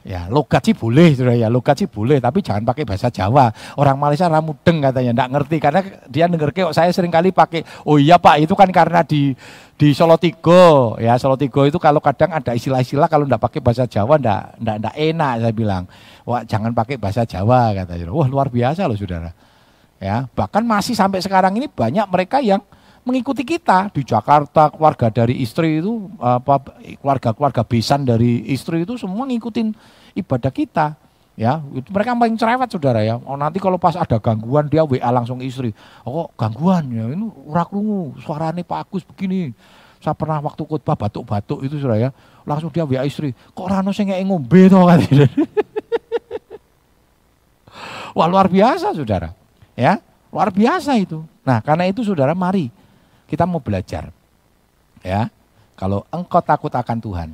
Ya, logat sih boleh, sudah ya, logat sih boleh, tapi jangan pakai bahasa Jawa. Orang Malaysia ramudeng katanya, enggak ngerti karena dia denger kok saya sering kali pakai. Oh iya Pak, itu kan karena di di Solo Tigo, ya Solo Tigo itu kalau kadang ada istilah-istilah kalau enggak pakai bahasa Jawa enggak enggak, enggak enak saya bilang. Wah, jangan pakai bahasa Jawa katanya. Wah, luar biasa loh Saudara. Ya, bahkan masih sampai sekarang ini banyak mereka yang mengikuti kita di Jakarta keluarga dari istri itu apa keluarga-keluarga besan dari istri itu semua ngikutin ibadah kita ya. Mereka paling cerewet saudara ya. Oh nanti kalau pas ada gangguan dia WA langsung istri. Oh gangguan? Ya ini urak rungu suaranya Pak Agus begini. Saya pernah waktu khotbah batuk-batuk itu saudara ya langsung dia WA istri. Kok rano saya nggak ngombe toh kan wah luar biasa saudara ya. Luar biasa itu. Nah karena itu saudara mari kita mau belajar. Ya. Kalau engkau takut akan Tuhan,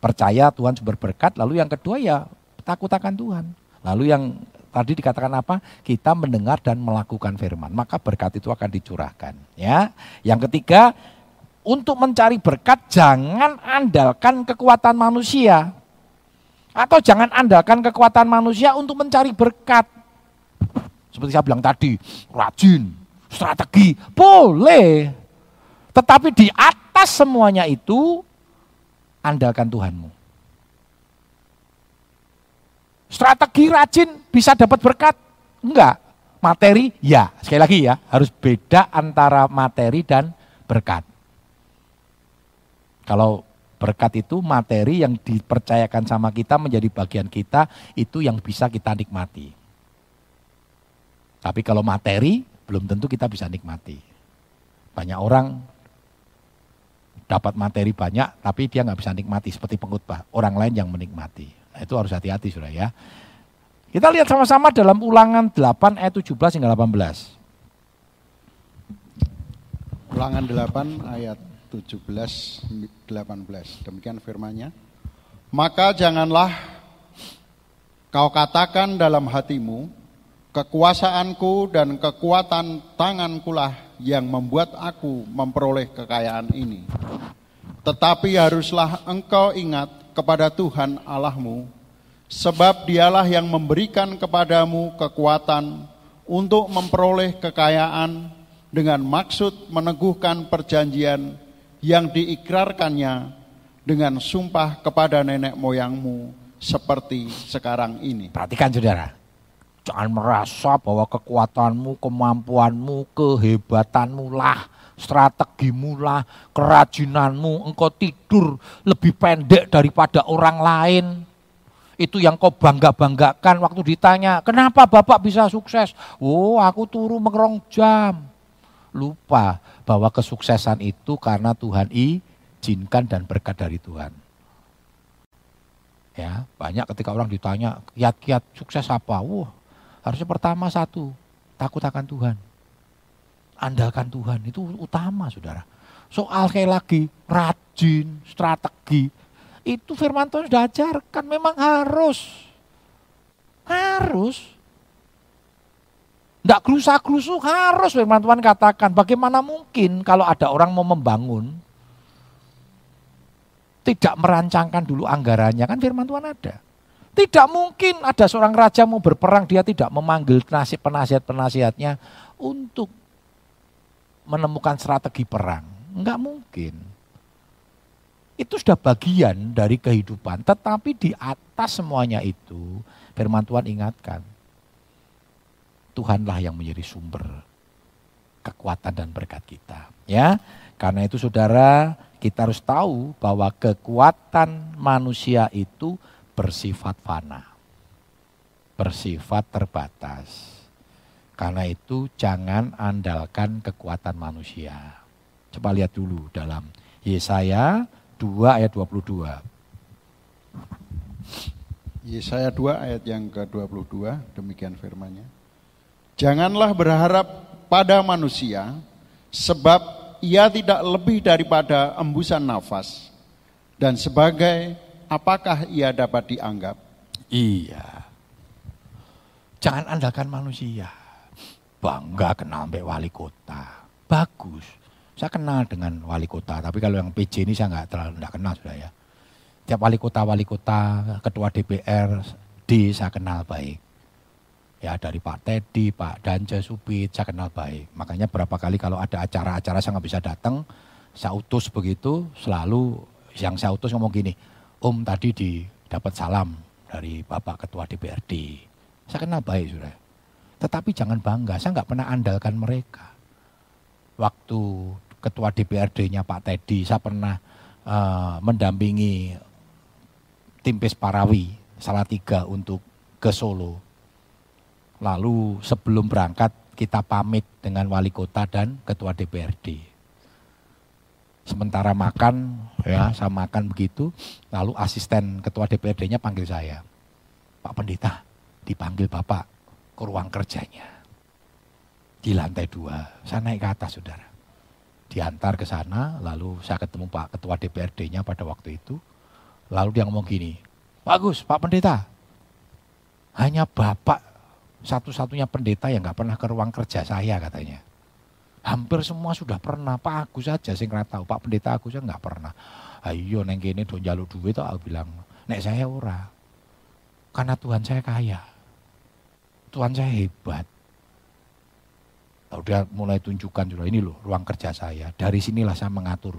percaya Tuhan sumber berkat, lalu yang kedua ya takut akan Tuhan. Lalu yang tadi dikatakan apa? Kita mendengar dan melakukan firman, maka berkat itu akan dicurahkan, ya. Yang ketiga, untuk mencari berkat jangan andalkan kekuatan manusia. Atau jangan andalkan kekuatan manusia untuk mencari berkat. Seperti saya bilang tadi, rajin, strategi, boleh. Tetapi di atas semuanya itu, andalkan Tuhanmu. Strategi rajin bisa dapat berkat? Enggak. Materi? Ya. Sekali lagi ya, harus beda antara materi dan berkat. Kalau berkat itu materi yang dipercayakan sama kita menjadi bagian kita, itu yang bisa kita nikmati. Tapi kalau materi, belum tentu kita bisa nikmati. Banyak orang dapat materi banyak, tapi dia nggak bisa nikmati seperti pengkhotbah. Orang lain yang menikmati. Nah, itu harus hati-hati sudah ya. Kita lihat sama-sama dalam ulangan 8 ayat 17 hingga 18. Ulangan 8 ayat 17 18. Demikian firmannya. Maka janganlah kau katakan dalam hatimu, Kekuasaanku dan kekuatan tangankulah yang membuat aku memperoleh kekayaan ini. Tetapi haruslah engkau ingat kepada Tuhan Allahmu, sebab dialah yang memberikan kepadamu kekuatan untuk memperoleh kekayaan dengan maksud meneguhkan perjanjian yang diikrarkannya dengan sumpah kepada nenek moyangmu seperti sekarang ini. Perhatikan saudara, Jangan merasa bahwa kekuatanmu, kemampuanmu, kehebatanmu lah strategimu lah, kerajinanmu, engkau tidur lebih pendek daripada orang lain. Itu yang kau bangga-banggakan waktu ditanya, kenapa Bapak bisa sukses? Oh, aku turu mengerong jam. Lupa bahwa kesuksesan itu karena Tuhan izinkan dan berkat dari Tuhan. Ya, banyak ketika orang ditanya, kiat-kiat sukses apa? Wah, harusnya pertama satu, takut akan Tuhan andalkan Tuhan itu utama saudara. Soal kayak lagi rajin, strategi, itu firman Tuhan sudah ajarkan memang harus. Harus. Tidak gerusa-gerusu harus firman Tuhan katakan. Bagaimana mungkin kalau ada orang mau membangun, tidak merancangkan dulu anggarannya, kan firman Tuhan ada. Tidak mungkin ada seorang raja mau berperang, dia tidak memanggil penasihat-penasihatnya untuk menemukan strategi perang. Enggak mungkin. Itu sudah bagian dari kehidupan. Tetapi di atas semuanya itu, firman Tuhan ingatkan. Tuhanlah yang menjadi sumber kekuatan dan berkat kita. Ya, karena itu saudara, kita harus tahu bahwa kekuatan manusia itu bersifat fana. Bersifat terbatas. Karena itu jangan andalkan kekuatan manusia. Coba lihat dulu dalam Yesaya 2 ayat 22. Yesaya 2 ayat yang ke-22, demikian firmannya. Janganlah berharap pada manusia, sebab ia tidak lebih daripada embusan nafas. Dan sebagai apakah ia dapat dianggap? Iya. Jangan andalkan manusia bangga kenal sampai wali kota. Bagus. Saya kenal dengan wali kota, tapi kalau yang PJ ini saya nggak terlalu enggak kenal sudah ya. Tiap wali kota, wali kota, ketua DPR, D saya kenal baik. Ya dari Pak Teddy, Pak Danja Supit, saya kenal baik. Makanya berapa kali kalau ada acara-acara saya nggak bisa datang, saya utus begitu, selalu yang saya utus ngomong gini, Om tadi di dapat salam dari Bapak Ketua DPRD. Saya kenal baik sudah. Tetapi jangan bangga, saya nggak pernah andalkan mereka. Waktu ketua DPRD-nya Pak Teddy, saya pernah uh, mendampingi tim Parawi salah tiga untuk ke Solo. Lalu sebelum berangkat kita pamit dengan wali kota dan ketua DPRD. Sementara makan, ya saya makan begitu, lalu asisten ketua DPRD-nya panggil saya. Pak Pendeta, dipanggil Bapak ke ruang kerjanya. Di lantai dua, saya naik ke atas saudara. Diantar ke sana, lalu saya ketemu Pak Ketua DPRD-nya pada waktu itu. Lalu dia ngomong gini, bagus Pak Pendeta, hanya Bapak satu-satunya pendeta yang nggak pernah ke ruang kerja saya katanya. Hampir semua sudah pernah, Pak Agus saja sih nggak tahu, Pak Pendeta Agus saya nggak pernah. Ayo neng kene don jaluk duit aku bilang, nek saya ora. Karena Tuhan saya kaya. Tuhan saya hebat. Udah mulai tunjukkan juga ini loh ruang kerja saya. Dari sinilah saya mengatur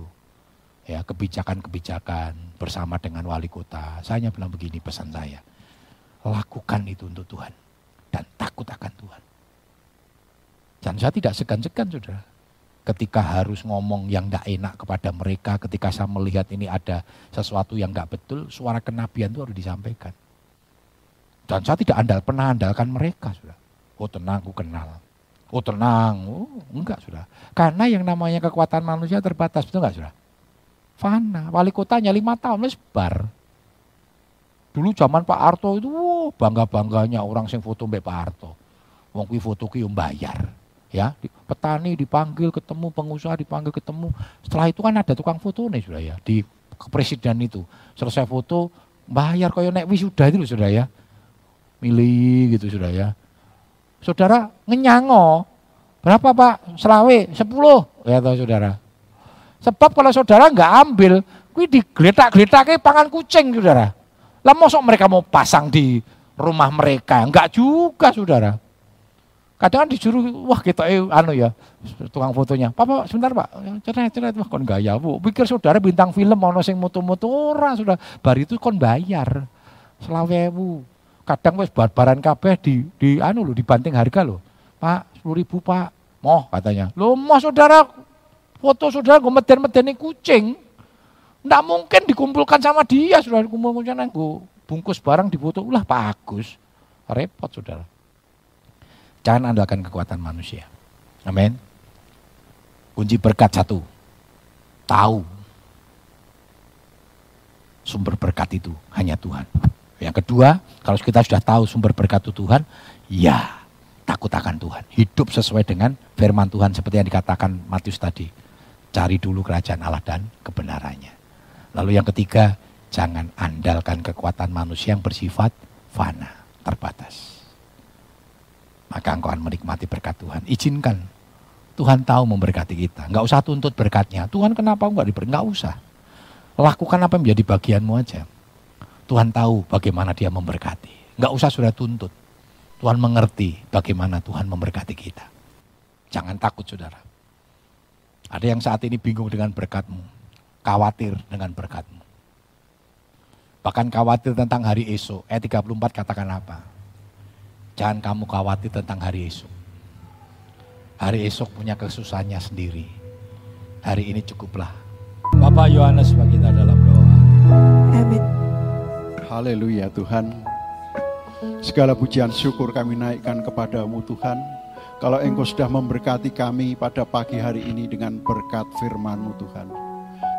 ya kebijakan-kebijakan bersama dengan wali kota. Saya hanya bilang begini pesan saya. Lakukan itu untuk Tuhan dan takut akan Tuhan. Dan saya tidak segan-segan saudara. Ketika harus ngomong yang tidak enak kepada mereka, ketika saya melihat ini ada sesuatu yang tidak betul, suara kenabian itu harus disampaikan. Dan saya tidak andal, pernah andalkan mereka, sudah. Oh tenang, aku kenal. Oh tenang, oh enggak sudah. Karena yang namanya kekuatan manusia terbatas, betul enggak sudah? Fana, wali kotanya lima tahun, bar. Dulu zaman Pak Arto itu oh, bangga-bangganya orang sing foto Mbak Pak Arto. Wong foto ki bayar. Ya, petani dipanggil ketemu, pengusaha dipanggil ketemu. Setelah itu kan ada tukang foto nih sudah ya di presiden itu. Selesai foto bayar kaya nek wisuda itu sudah ya milih gitu sudah ya. Saudara ngenyango, berapa pak? Selawe, sepuluh, ya tahu saudara. Sebab kalau saudara nggak ambil, kui digeletak-geletak kayak pangan kucing saudara. Lah mosok mereka mau pasang di rumah mereka, enggak juga saudara. Kadang disuruh, wah kita eh, anu ya, tukang fotonya. Papa sebentar pak, cerita cerita wah kon gaya bu. Pikir saudara bintang film mau sing moto-moto orang sudah. Bar itu kon bayar, selawewu kadang wes barbaran kabeh di di anu lo dibanting harga lo. Pak, sepuluh ribu pak. Moh katanya. Lo mau saudara Foto saudara gue meden-medeni kucing. Nggak mungkin dikumpulkan sama dia, saudara dikumpulkan gue bungkus barang di foto, ulah bagus. Repot saudara. Jangan andalkan kekuatan manusia. Amin. Kunci berkat satu. Tahu. Sumber berkat itu hanya Tuhan. Yang kedua, kalau kita sudah tahu sumber berkat itu Tuhan, ya takut akan Tuhan. Hidup sesuai dengan firman Tuhan seperti yang dikatakan Matius tadi. Cari dulu kerajaan Allah dan kebenarannya. Lalu yang ketiga, jangan andalkan kekuatan manusia yang bersifat fana, terbatas. Maka engkau akan menikmati berkat Tuhan. Izinkan. Tuhan tahu memberkati kita. Enggak usah tuntut berkatnya. Tuhan kenapa enggak diberi? Enggak usah. Lakukan apa yang menjadi bagianmu aja. Tuhan tahu bagaimana dia memberkati. Enggak usah sudah tuntut. Tuhan mengerti bagaimana Tuhan memberkati kita. Jangan takut saudara. Ada yang saat ini bingung dengan berkatmu. Khawatir dengan berkatmu. Bahkan khawatir tentang hari esok. Ayat 34 katakan apa? Jangan kamu khawatir tentang hari esok. Hari esok punya kesusahannya sendiri. Hari ini cukuplah. Bapak Yohanes bagi kita dalam doa. Amin. Haleluya Tuhan. Segala pujian syukur kami naikkan kepadamu Tuhan. Kalau engkau sudah memberkati kami pada pagi hari ini dengan berkat firmanmu Tuhan.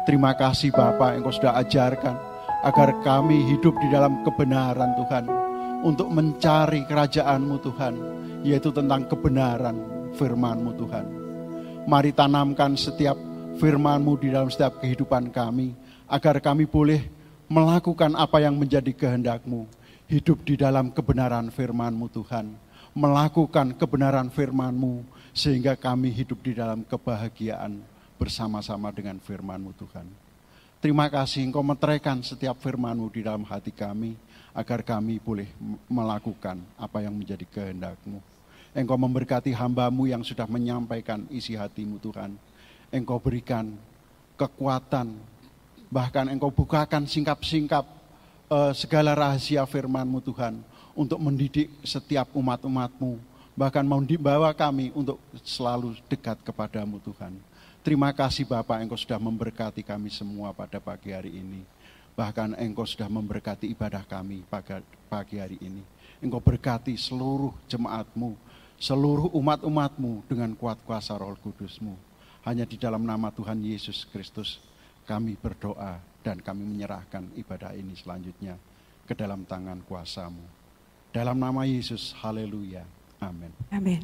Terima kasih Bapak engkau sudah ajarkan agar kami hidup di dalam kebenaran Tuhan. Untuk mencari kerajaanmu Tuhan. Yaitu tentang kebenaran firmanmu Tuhan. Mari tanamkan setiap firmanmu di dalam setiap kehidupan kami. Agar kami boleh melakukan apa yang menjadi kehendakmu. Hidup di dalam kebenaran firmanmu Tuhan. Melakukan kebenaran firmanmu. Sehingga kami hidup di dalam kebahagiaan bersama-sama dengan firmanmu Tuhan. Terima kasih engkau meteraikan setiap firmanmu di dalam hati kami. Agar kami boleh melakukan apa yang menjadi kehendakmu. Engkau memberkati hambamu yang sudah menyampaikan isi hatimu Tuhan. Engkau berikan kekuatan, bahkan engkau bukakan singkap-singkap uh, segala rahasia firmanmu Tuhan. Untuk mendidik setiap umat-umatmu. Bahkan mau dibawa kami untuk selalu dekat kepadamu Tuhan. Terima kasih Bapak engkau sudah memberkati kami semua pada pagi hari ini. Bahkan engkau sudah memberkati ibadah kami pagi hari ini. Engkau berkati seluruh jemaatmu, seluruh umat-umatmu dengan kuat kuasa roh kudusmu. Hanya di dalam nama Tuhan Yesus Kristus kami berdoa dan kami menyerahkan ibadah ini selanjutnya ke dalam tangan kuasamu. Dalam nama Yesus, haleluya. Amin. Amin.